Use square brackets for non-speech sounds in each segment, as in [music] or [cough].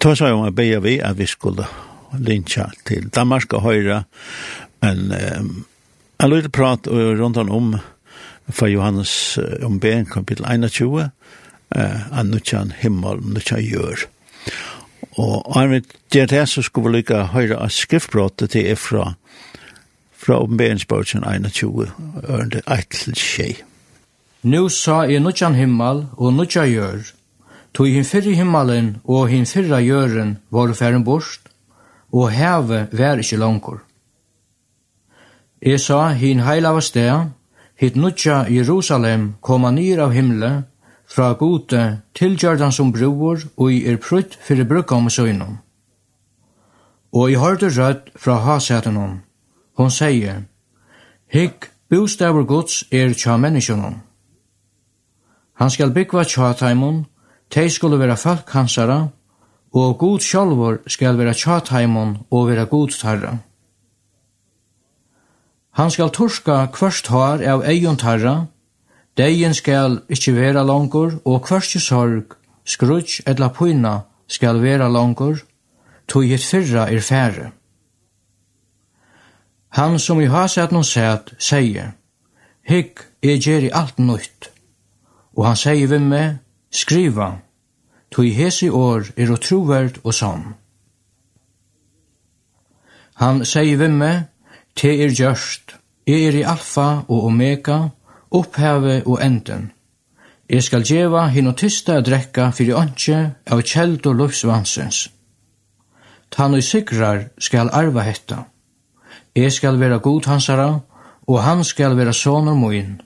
tog så om jeg be vi at vi skulle linja til Danmark og Høyre, men jeg lurte prat rundt om fra Johannes om ben kapitel 21, at nu kjan himmel, nu kjan gjør. Og han vet, det er det så skulle vi lykke høyre av skriftbråttet til er fra fra oppenberingsbørsen 21, ørende 1 til 6. Nu sa jeg nu himmel og nu gjør, Tog hin fyrre himmelen og hin fyrre jøren var færen borst, og heve vær ikkje langkor. Jeg sa hin heilava sted, hit nutja Jerusalem koma nyr av himle, fra gode tilgjørdan som bror, og i er prutt fyrir brukka om søgnom. Og jeg hørte rødt fra hasetenom. Hon sier, Hikk, bostavur gods er tja menneskjonom. Han skal byggva tja taimon, Tei skulle vera folk hansara, og god sjálfur skal vera tjatheimon og vera god tarra. Han skal torska kvørst har av eion tarra, deien skal ikkje vera langur, og kvørstje sorg, skrutsk etla pyna skal vera langur, tog hitt fyrra er færre. Han som i haset noen sæt, sier, Hygg, jeg gjer i alt nøyt, og han sier vi med, skriva, tog hese år er og troverd og sann. Han sier vi meg, te er gjørst, jeg er i alfa og omega, oppheve og enden. Jeg skal djeva hinn og tysta a drekka fyrir åndsje av kjeld og lufsvansens. Tan og sikrar skal arva hetta. Jeg skal vera god hansara, og han skal vera sonur moin.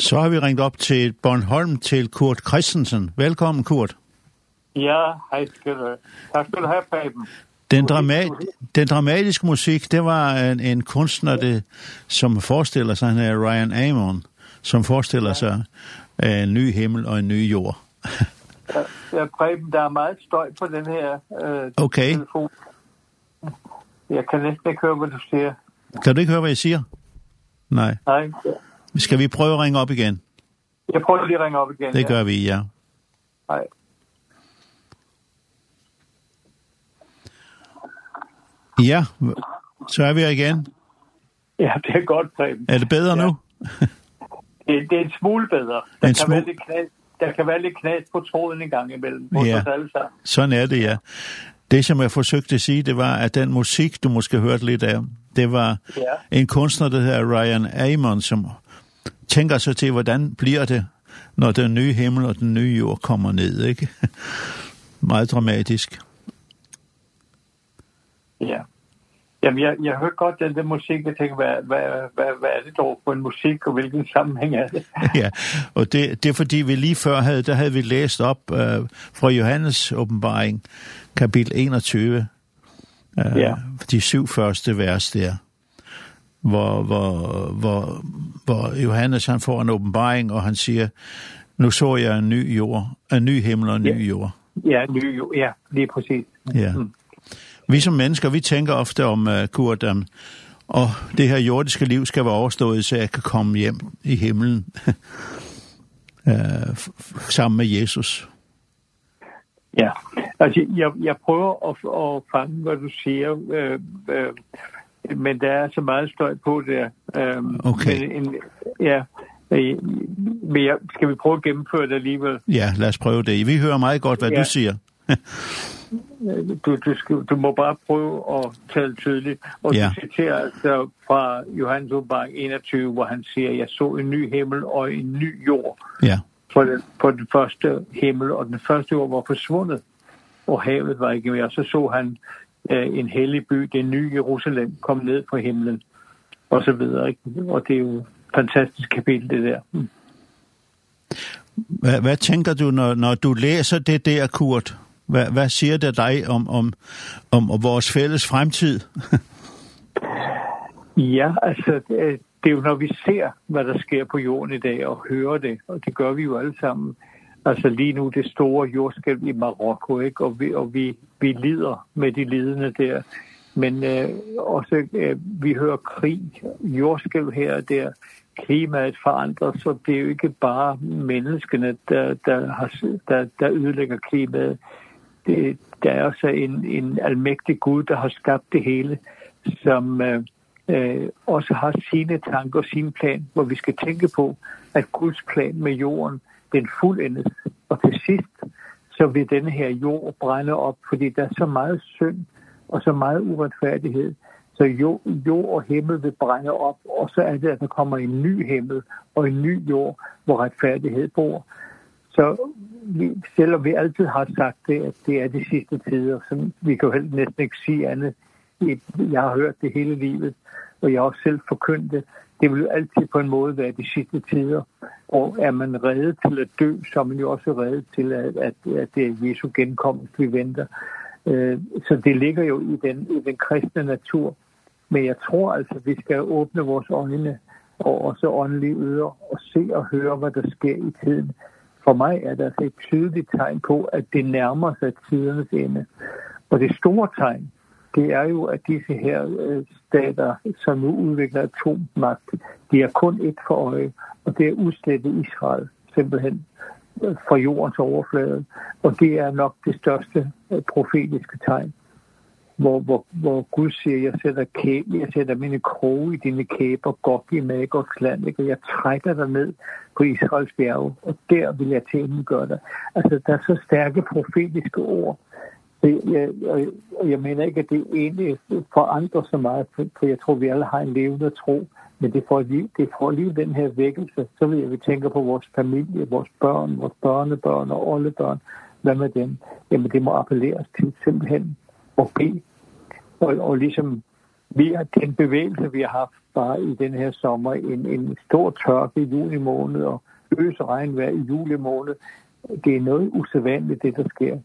Så har vi ringt op til Bornholm til Kurt Christensen. Velkommen, Kurt. Ja, hej skal du. Tak skal du have, Paben. Den, dramat, den dramatiske musik, det var en, en kunstner, det, som forestiller sig, han er Ryan Amon, som forestiller sig en ny himmel og en ny jord. [laughs] ja, Preben, der er meget støj på den her øh, okay. telefon. Jeg kan næsten ikke høre, hvad du siger. Kan du ikke høre, hvad jeg siger? Nej. Nej, Skal vi prøve at ringe op igen? Jeg prøver lige at ringe op igen. Det ja. gør vi, ja. Hej. Ja, så er vi her igen. Ja, det er godt, Preben. Er det bedre ja. nu? det, det er en smule bedre. Der, en kan, smule... Være lidt knas, der kan være lidt knas på tråden en gang imellem. Ja, sådan er det, ja. Det, som jeg forsøgte at sige, det var, at den musik, du måske hørte lidt af, det var ja. en kunstner, der hedder Ryan Amon, som tænker så til, hvordan bliver det, når den nye himmel og den nye jord kommer ned, ikke? [laughs] Meget dramatisk. Ja. Jamen, jeg, jeg hørte godt den der musik, jeg tænkte, hvad, hvad, hvad, hvad er det dog for en musik, og hvilken sammenhæng er det? [laughs] ja, og det, det er fordi, vi lige før havde, der havde vi læst op uh, fra Johannes åbenbaring, kapitel 21, øh, ja. de syv første vers der hvor, hvor, hvor, hvor Johannes han får en åbenbaring, og han siger, nu så jeg en ny jord, en ny himmel og en ja. ny jord. Ja, en ny jord, ja, lige præcis. Ja. Mm. Vi som mennesker, vi tænker ofte om, uh, Kurt, um, og det her jordiske liv skal være overstået, så jeg kan komme hjem i himlen [laughs] uh, sammen med Jesus. Ja, altså jeg, jeg prøver at, at fange, hvad du siger, øh, øh, men der er så meget støj på der. Øhm, okay. Men, en, ja, men jeg, skal vi prøve at gennemføre det alligevel? Ja, lad os prøve det. Vi hører meget godt, hvad ja. du siger. [laughs] du, du, skal, du må bare prøve at tale tydeligt. Og ja. du citerer altså fra Johannes Åbenbaring 21, hvor han siger, jeg så en ny himmel og en ny jord. Ja. For den, for den første himmel, og den første jord var forsvundet, og havet var ikke mere. Så så han en hellig by, det nye Jerusalem, kom ned fra himlen, og så videre. Ikke? Og det er jo et fantastisk kapitel, det der. Mm. Hvad, hvad tænker du, når, når du læser det der, Kurt? Hvad, hvad siger det dig om, om, om, om vores fælles fremtid? [laughs] ja, altså, det, det er jo, når vi ser, hvad der sker på jorden i dag, og hører det, og det gør vi jo alle sammen, altså lige nu det store jordskælv i Marokko, ikke? Og vi og vi vi lider med de lidende der. Men øh, også øh, vi hører krig, jordskælv her og der. Klimaet forandrer, så det er jo ikke bare menneskene der der har der der ødelægger klimaet. Det der er også en en almægtig Gud der har skabt det hele som øh, øh, også har sine tanker og sin plan, hvor vi skal tænke på, at Guds plan med jorden den fuldendes. Og til sidst, så vil denne her jord brænde op, fordi der er så meget synd og så meget uretfærdighed. Så jord, jord og himmel vil brænde op, og så er det, at der kommer en ny himmel og en ny jord, hvor retfærdighed bor. Så vi, selvom vi altid har sagt det, at det er de sidste tider, så vi kan jo helt næsten ikke sige andet. Jeg har hørt det hele livet, og jeg har også selv forkyndt det det vil jo altid på en måde være de sidste tider, og er man reddet til at dø, så er man jo også reddet til, at, at, at det er Jesu genkomst, vi venter. Øh, så det ligger jo i den, i den kristne natur. Men jeg tror altså, vi skal åbne vores øjne og også åndelige ører og se og høre, hvad der sker i tiden. For mig er det altså et tydeligt tegn på, at det nærmer sig tidernes ende. Og det store tegn, det er jo, at disse her stater, som nu udvikler atommagt, de er kun et for øje, og det er udslettet Israel simpelthen fra jordens overflade, og det er nok det største profetiske tegn hvor hvor hvor Gud siger jeg sætter kæbe, jeg sætter mine kroge i dine kæber, godt i Magos land, ikke? og jeg trækker dig ned på Israels bjerge, og der vil jeg tilindgøre dig. Altså, der er så stærke profetiske ord, Det, jeg, jeg, jeg mener ikke, at det egentlig forandrer så meget, for jeg tror, vi alle har en levende tro, men det får lige, det får lige den her vækkelse, så vil jeg, vi tænker på vores familie, vores børn, vores børnebørn og oldebørn, hvad med dem? Jamen, det må appelleres til simpelthen at bede. Og, og ligesom vi har den bevægelse, vi har haft bare i den her sommer, en, en stor tørke i juni måned og øs regnvejr i juli måned, det er noget usædvanligt, det der sker.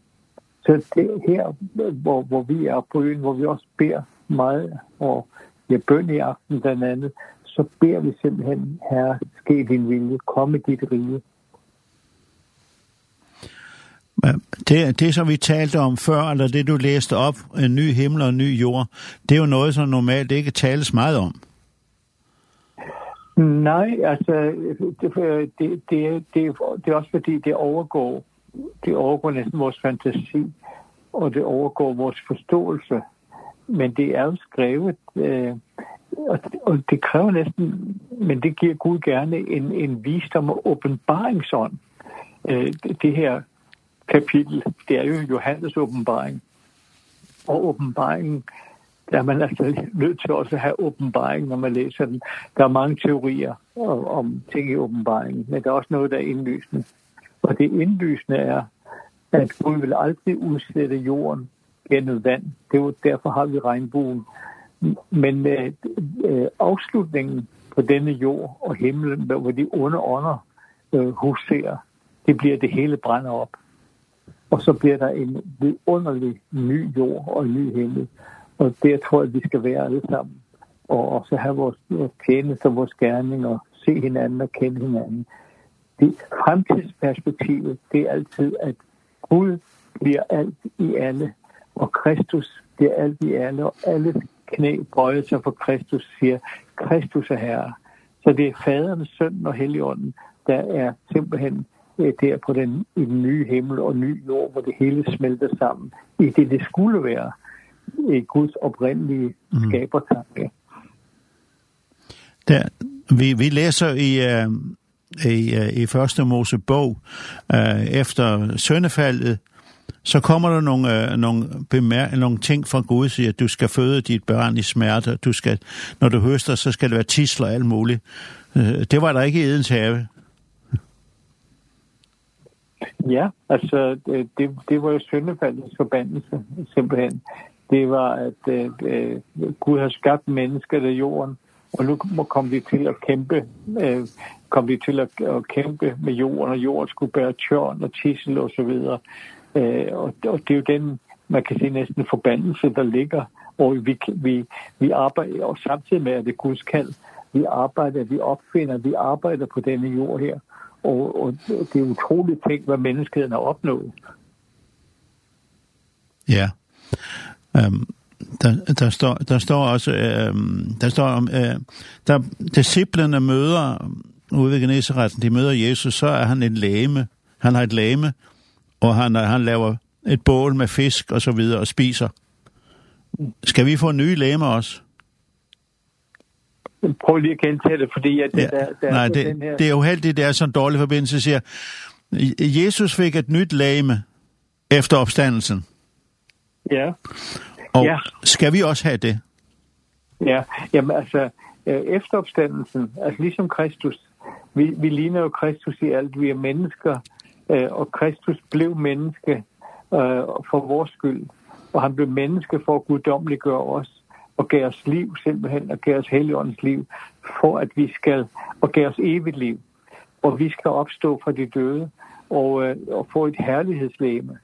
Så det her, hvor, hvor vi er på øen, hvor vi også beder meget, og jeg bøn i aften blandt andet, så beder vi simpelthen, Herre, ske din vilje, komme dit rige. Det, det, som vi talte om før, eller det du læste op, en ny himmel og en ny jord, det er jo noget, som normalt ikke tales meget om. Nej, altså, det, det, det, det, det er også fordi, det overgår det overgår næsten vores fantasi, og det overgår vores forståelse. Men det er jo skrevet, øh, og, og det kræver næsten, men det giver Gud gerne en, en visdom og åbenbaringsånd. Øh, det her kapitel, det er jo Johannes åbenbaring. Og åbenbaringen, der er man altså nødt til også at have åbenbaring, når man læser den. Der er mange teorier om, om ting i åbenbaringen, men der er også noget, der er indlysende. Og det indlysende er, at Gud vil aldrig udsætte jorden gennem vand. Det er derfor har vi regnbuen. Men øh, øh, afslutningen på denne jord og himlen, hvor de onde ånder øh, huserer, det bliver det hele brænder op. Og så bliver der en underlig ny jord og en ny himmel. Og der tror jeg, vi skal være alle sammen. Og, også have vores tjenester, vores og se hinanden og kende hinanden det fremtidsperspektivet, det er altid, at Gud bliver alt i alle, og Kristus bliver alt i alle, og alle knæ bøjer sig for Kristus, siger, Kristus er Herre. Så det er faderen, sønnen og helligånden, der er simpelthen der på den, i den nye himmel og ny jord, hvor det hele smelter sammen i det, det skulle være i Guds oprindelige skabertanke. Mm. Der, vi, vi læser i, uh i, i første Mosebog, eh efter søndefaldet, så kommer der nogle, øh, nogle, bemær nogle ting fra Gud, siger, at du skal føde dit børn i smerte, du skal, når du høster, så skal det være tisler og alt muligt. Øh, det var der ikke i Edens have. Ja, altså det, det var jo syndefaldets forbandelse, simpelthen. Det var, at øh, Gud har skabt mennesker af jorden, Og nu kom vi til at kæmpe, øh, kom vi til at, at kæmpe med jorden, og jorden skulle bære tjørn og tissel og så videre. Øh, og, og det er jo den, man kan sige, næsten forbandelse, der ligger, og vi, vi, vi arbejder, og samtidig med, at det er Guds kald, vi arbejder, vi opfinder, vi arbejder på denne jord her. Og, og det er utroligt ting, hvad menneskeheden har opnået. Ja. Ehm um, der, der, står, der står også, øh, der står om, øh, der disciplene møder ude ved Genesaretten, de møder Jesus, så er han en læme. Han har et læme, og han, han laver et bål med fisk og så videre og spiser. Skal vi få nye læmer også? Prøv lige at gentage det, fordi at det, ja, der, der nej, det, her... det er uheldigt, det er sådan en dårlig forbindelse, siger. Jesus fik et nyt læme efter opstandelsen. Ja. Og ja. skal vi også have det? Ja, jamen altså, efter opstandelsen, altså ligesom Kristus, vi, vi ligner jo Kristus i alt, vi er mennesker, og Kristus blev menneske for vores skyld, og han blev menneske for at guddommeliggøre os, og gav os liv simpelthen, og gav os heligåndens liv, for at vi skal, og gav os evigt liv, og vi skal opstå fra de døde, og, og få et herlighedslæme.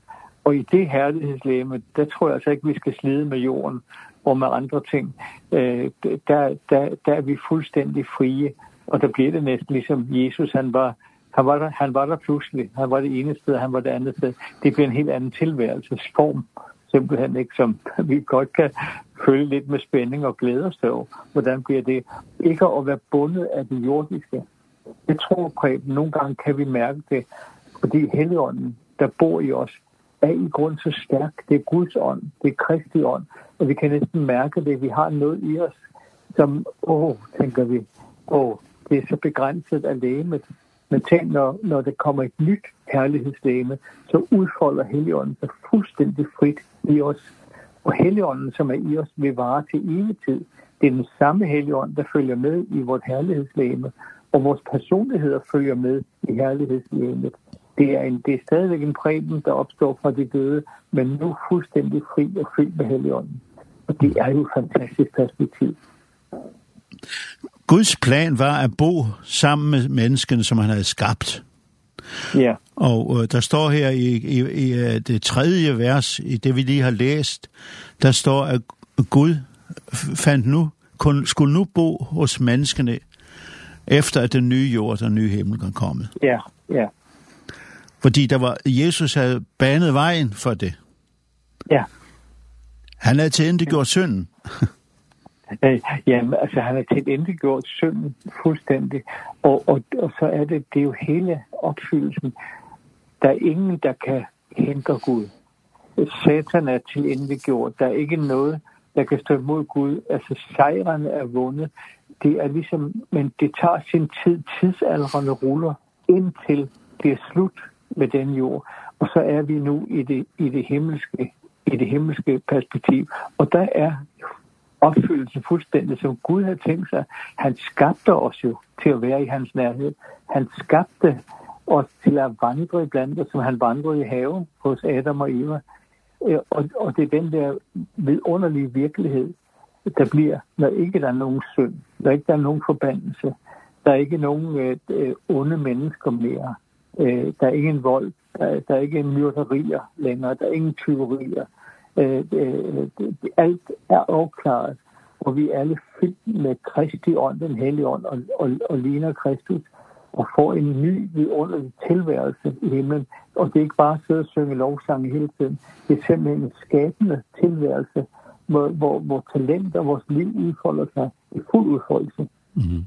Og i det herlighedslæme, der tror jeg altså ikke, vi skal slide med jorden og med andre ting. Øh, der, der, der er vi fuldstændig frie, og der bliver det næsten ligesom Jesus, han var, han var, der, han var der pludselig. Han var det ene sted, han var det andet sted. Det bliver en helt anden tilværelsesform, simpelthen ikke, som vi godt kan følge lidt med spænding og glæde os til. Hvordan bliver det? Ikke at være bundet af det jordiske. Det tror Preben, nogle gange kan vi mærke det, fordi Helligånden, der bor i os, er i grund så stærk. Det er Guds ånd, det er Kristi ånd, og vi kan næsten mærke det. Vi har noget i os, som, åh, oh, tænker vi, åh, oh, det er så begrænset af lægemet. Men tænk, når, når det kommer et nyt herlighedslæme, så udfolder Helligånden sig fuldstændig frit i os. Og Helligånden, som er i os, vil vare til evig tid. Det er den samme Helligånd, der følger med i vort herlighedslæme, og vores personligheder følger med i herlighedslæmet det er, en, det er stadigvæk en præben, der opstår fra de døde, men nu fuldstændig fri og fyldt med helligånden. Og det er jo et fantastisk perspektiv. Guds plan var at bo sammen med menneskene som han havde skabt. Ja. Og øh, der står her i, i, i det tredje vers, i det vi lige har læst, der står, at Gud fandt nu, kun, skulle nu bo hos menneskene, efter at den nye jord og den nye himmel kan komme. Ja, ja. Fordi der var, Jesus havde banet vejen for det. Ja. Han havde tilindegjort synden. Eh [laughs] ja, altså han har tilindegjort synden fuldstændig. Og, og, og så er det, det er jo hele opfyldelsen. Der er ingen, der kan hindre Gud. Satan er til endte gjort. Der er ikke noget, der kan stå imod Gud. Altså sejren er vundet. Det er ligesom, men det tager sin tid. tidsalderen ruller indtil det er slut med den jord. Og så er vi nu i det, i det himmelske i det himmelske perspektiv. Og der er opfyldelse fuldstændig, som Gud har tænkt sig. Han skabte os jo til at være i hans nærhed. Han skabte os til at vandre blandt os, som han vandrede i haven hos Adam og Eva. Og, og det er den der vidunderlige virkelighed, der bliver, når ikke der er nogen synd, når ikke der er nogen forbandelse, der er ikke nogen øh, onde mennesker mere. Øh, der er ingen vold, der, der er ikke myrderier længere, der er ingen tyverier. Øh, øh, alt er afklaret, og vi er alle fyldt med Kristi ånd, den hellige ånd, og, og, og ligner Kristus, og får en ny vidunderlig tilværelse i himlen. Og det er ikke bare at sidde og synge lovsange hele tiden. Det er simpelthen en skabende tilværelse, hvor, hvor, hvor talent og vores liv udfolder sig i fuld udfoldelse. Mm -hmm.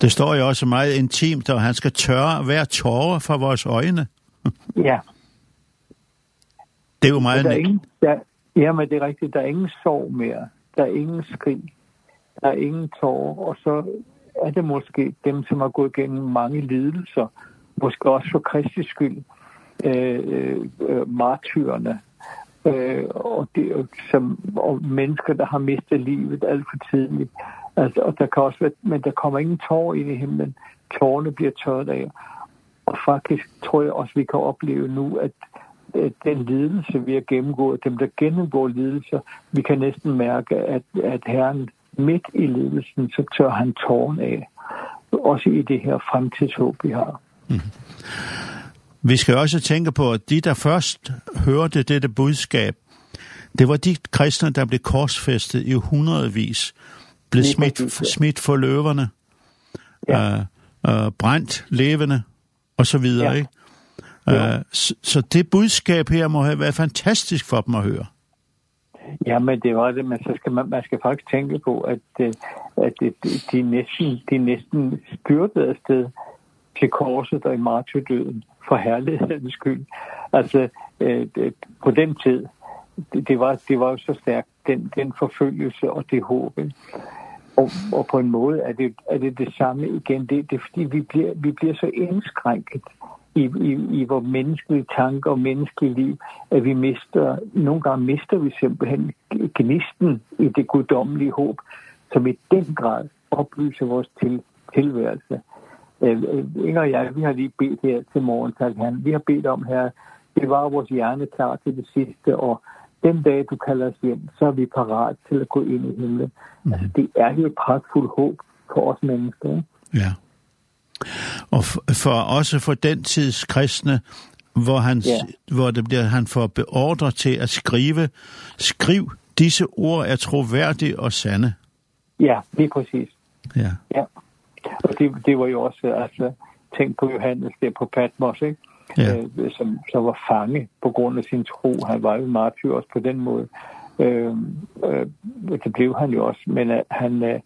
Det står jo også meget intimt, og han skal tørre hver tårer fra vores øjne. ja. Det er jo meget... Der er ingen, der, ja, men det er rigtigt. Der er ingen sorg mere. Der er ingen skrig. Der er ingen tårer. Og så er det måske dem, som har gået igennem mange lidelser. Måske også for Kristi skyld. Øh, øh, martyrerne. Øh, og, det, som, og mennesker, der har mistet livet alt for tidligt. Altså, og der kan også være, men der kommer ingen tår ind i himlen. Tårne bliver tørret af. Og faktisk tror jeg også, vi kan opleve nu, at, at den lidelse, vi har gennemgået, dem der gennemgår lidelser, vi kan næsten mærke, at, at Herren midt i lidelsen, så tør han tårn af. Også i det her fremtidshåb, vi har. Mm. Vi skal også tænke på, at de, der først hørte dette budskab, det var de kristne, der blev korsfæstet i hundredvis blev smidt, smidt for løverne, ja. øh, øh, brændt levende, og så videre, ja. ikke? Ja. Øh, så, så det budskab her må have været fantastisk for dem at høre. Ja, men det var det, men så skal man, man skal faktisk tænke på, at, at de, de, næsten, de næsten styrtede afsted til korset og i martyrdøden for herlighedens skyld. Altså, øh, på den tid, det, det, var, det var jo så stærkt, den, den forfølgelse og det håb og, og på en måde er det, er det det samme igen. Det, det er fordi, vi bliver, vi bliver så indskrænket i, i, i vores menneskelige tanker og menneskelige liv, at vi mister, nogle gange mister vi simpelthen gnisten i det guddommelige håb, som i den grad oplyser vores til, tilværelse. Øh, Inger og jeg, vi har lige bedt her til morgen, tak han. Vi har bedt om her, det var vores hjerne klar til det sidste, og den dag, du kalder os hjem, så er vi parat til at gå ind i himlen. Mm. Altså, det er jo et pragtfuldt håb for os mennesker. Ja. Og for, også for den tids kristne, hvor, han, ja. hvor det bliver, han får beordret til at skrive, skriv, disse ord er troværdige og sande. Ja, lige præcis. Ja. ja. Og det, det var jo også, altså, tænk på Johannes der på Patmos, ikke? yeah. øh, som så var fange på grund af sin tro. Han var jo martyr også på den måde. Øh, øh, det blev han jo også, men øh, han, øh,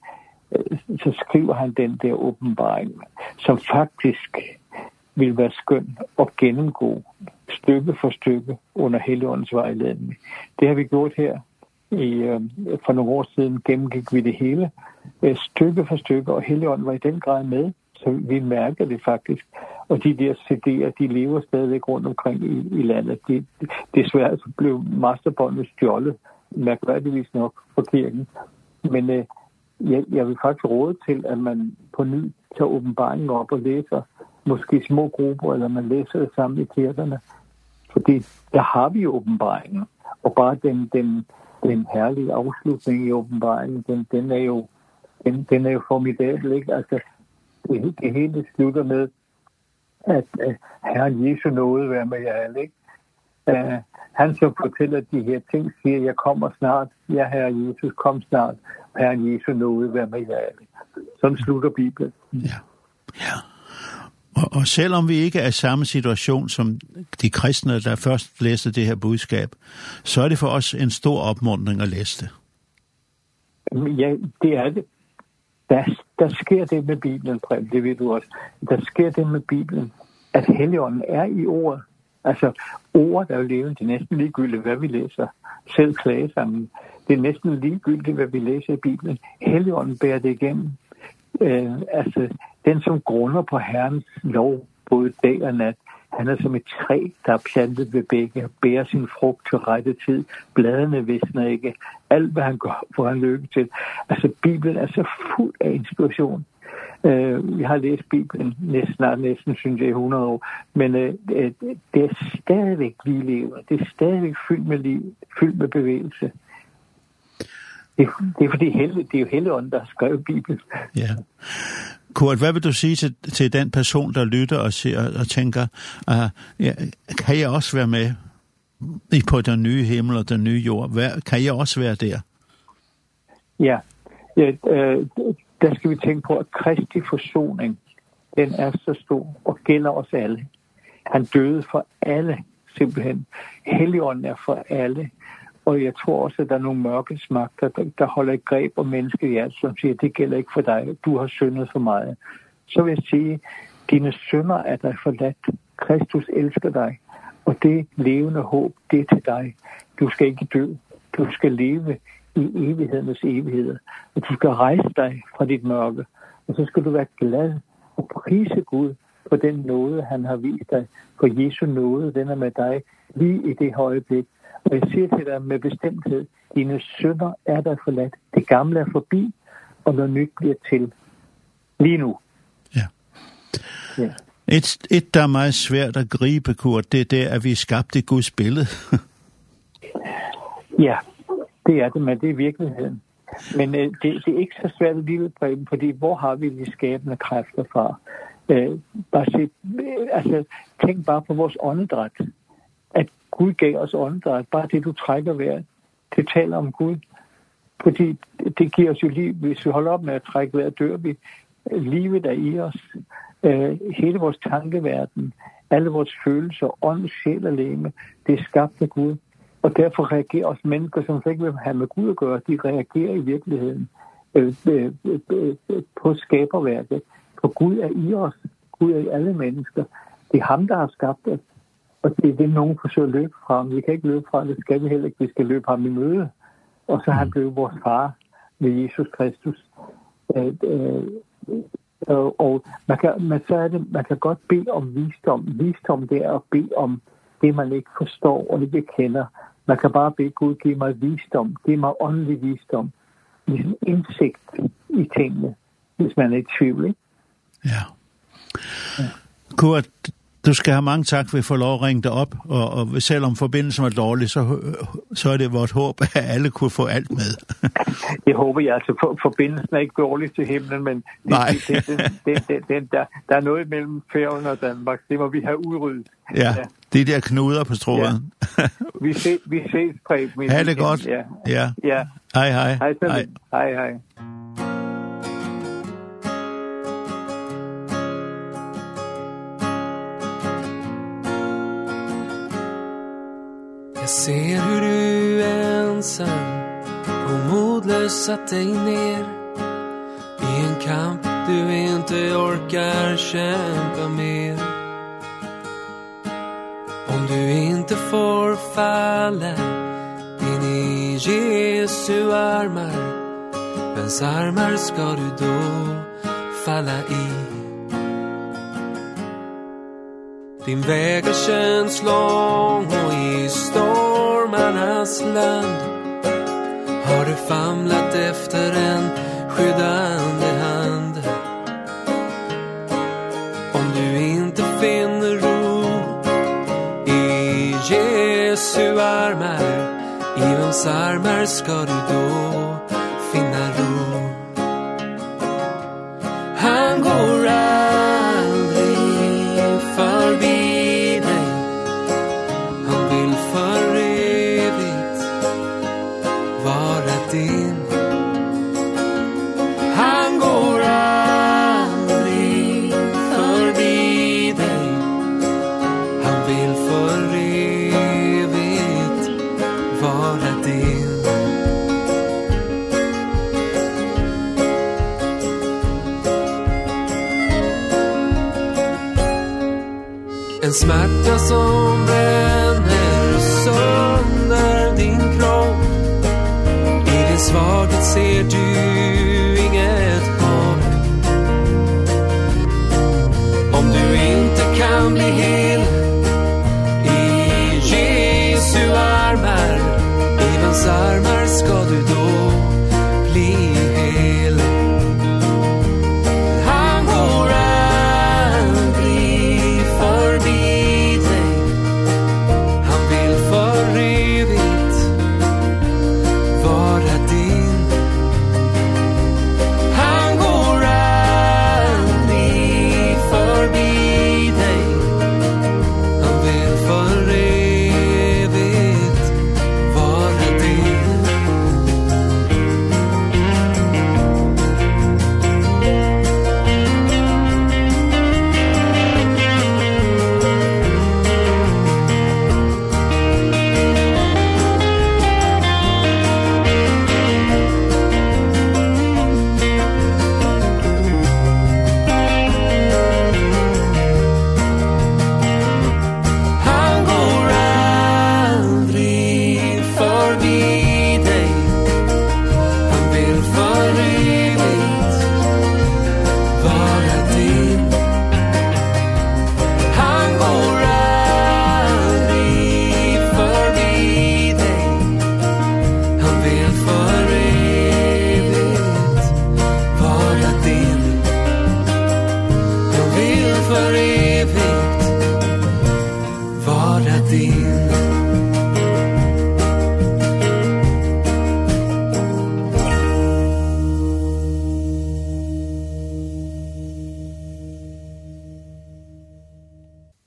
så skriver han den der åbenbaring, som faktisk vil være skøn og gennemgå stykke for stykke under Helligåndens vejledning. Det har vi gjort her i øh, for nogle år siden gennemgik vi det hele øh, stykke for stykke og Helligånden var i den grad med så vi mærker det faktisk og de der CD'er, de lever stadigvæk rundt omkring i, i landet. Det, det, desværre så blev masterbåndet stjålet, mærkværdigvis nok, for kirken. Men øh, jeg, jeg vil faktisk råde til, at man på ny tager åbenbaringen op og læser, måske små grupper, eller man læser det sammen i kirkerne. Fordi der har vi åbenbaringen, og bare den, den, den herlige afslutning i åbenbaringen, den, den er jo den, den er jo formidabel, ikke? Altså, det, det hele slutter med, at uh, Herren Jesu nåede være med jer alle, ikke? Uh, han som fortæller de her ting, siger, jeg kommer snart, ja, Herre Jesus, kom snart, Herren Jesu nåede være med jer alle. Sådan slutter Bibelen. Ja, ja. Og, og selvom vi ikke er i samme situation som de kristne, der først læste det her budskab, så er det for os en stor opmuntring at læse det. Ja, det er det der, der sker det med Bibelen, Prem, det ved du også. Der sker det med Bibelen, at Helligånden er i ordet. Altså, ordet er jo levende, det er næsten ligegyldigt, hvad vi læser. Selv klage sammen. Det er næsten ligegyldigt, hvad vi læser i Bibelen. Helligånden bærer det igennem. Øh, altså, den som grunder på Herrens lov, både dag og nat, Han er som et træ, der er plantet ved begge, bærer sin frugt til rette tid, bladene visner ikke, alt hvad han gør, får han lykke til. Altså, Bibelen er så fuld af inspiration. Uh, vi har læst Bibelen næsten, snart næsten, synes jeg, i 100 år, men uh, det er stadigvæk, vi lever. Det er stadigvæk fyldt med liv, fyldt med bevægelse. Det, det er fordi Helle, det er jo hele ånden, der har skrevet Bibelen. Ja. Kurt, hvad vil du sige til, til den person, der lytter og, siger, og tænker, uh, ja, kan jeg også være med i på den nye himmel og den nye jord? Hvad, kan jeg også være der? Ja, ja øh, der skal vi tænke på, at Kristi forsoning, den er så stor og gælder os alle. Han døde for alle, simpelthen. Helligånden er for alle. Og jeg tror også, at der er nogle mørke smagter, der, der holder et greb om mennesket i alt, som siger, det gælder ikke for dig, du har syndet for meget. Så vil jeg sige, dine synder er dig forladt. Kristus elsker dig, og det levende håb, det er til dig. Du skal ikke dø, du skal leve i evighedens evighed, og du skal rejse dig fra dit mørke, og så skal du være glad og prise Gud for den nåde, han har vist dig, for Jesu nåde, den er med dig lige i det øjeblik, Og jeg siger til dig med bestemthed, dine sønder er der forladt. Det gamle er forbi, og noget nyt bliver til lige nu. Ja. ja. Et, et, der er meget svært at gribe, Kurt, det er det, at vi skabte Guds billede. [laughs] ja, det er det, men det er virkeligheden. Men øh, det, det er ikke så svært at lide på dem, fordi hvor har vi de skabende kræfter fra? Øh, bare se, øh, altså, tænk bare på vores åndedræt. At Gud gav os åndedræt. Bare det, du trækker vejret, det taler om Gud. Fordi det giver os jo liv. Hvis vi holder op med at trække vejret, dør vi. Livet er i os. Øh, hele vores tankeverden, alle vores følelser, ånd, sjæl og læme, det er skabt af Gud. Og derfor reagerer også mennesker, som ikke vil have med Gud at gøre, de reagerer i virkeligheden øh, øh, øh, på skaberværket. For Gud er i os. Gud er i alle mennesker. Det er ham, der har skabt os. Og det er det, nogen forsøger at løbe fra. Vi kan ikke løbe fra, det skal vi heller ikke. Vi skal løbe ham i møde. Og så har han blevet vores far med Jesus Kristus. Øh, øh, og, man kan man så er det man kan godt bede om visdom. Visdom det er at bede om det man ikke forstår og ikke kender. Man kan bare bede Gud giv mig visdom. Giv mig åndelig visdom. Ligesom indsigt i tingene, hvis man er i tvivl. Ikke? Ja. ja. Kurt, du skal have mange tak, vi får lov at ringe dig op, og, og selvom forbindelsen var dårlig, så, så er det vores håb, at alle kunne få alt med. [laughs] Jeg håber jeg, altså for, forbindelsen er ikke dårlig til himlen, men det, Nej. det, det, det, det, det, der, der er noget mellem Færøen og Danmark, det må vi have udryddet. Ja, ja. det der knuder på strået. Ja. vi, se, vi ses, Preben. Ha det godt. Ja. ja. ja. Hej, hej. Hej, hej. Hej, hej. ser hur du ensam och modlös satt dig ner i en kamp du inte orkar kämpa mer Om du inte får falla in i Jesu armar Vems armar ska du då falla i? Din väg är känns lång och i stormarnas land. Har du famlat efter en skyddande hand? Om du inte finner ro i Jesu armar I vems armar ska du då armar ska du då bli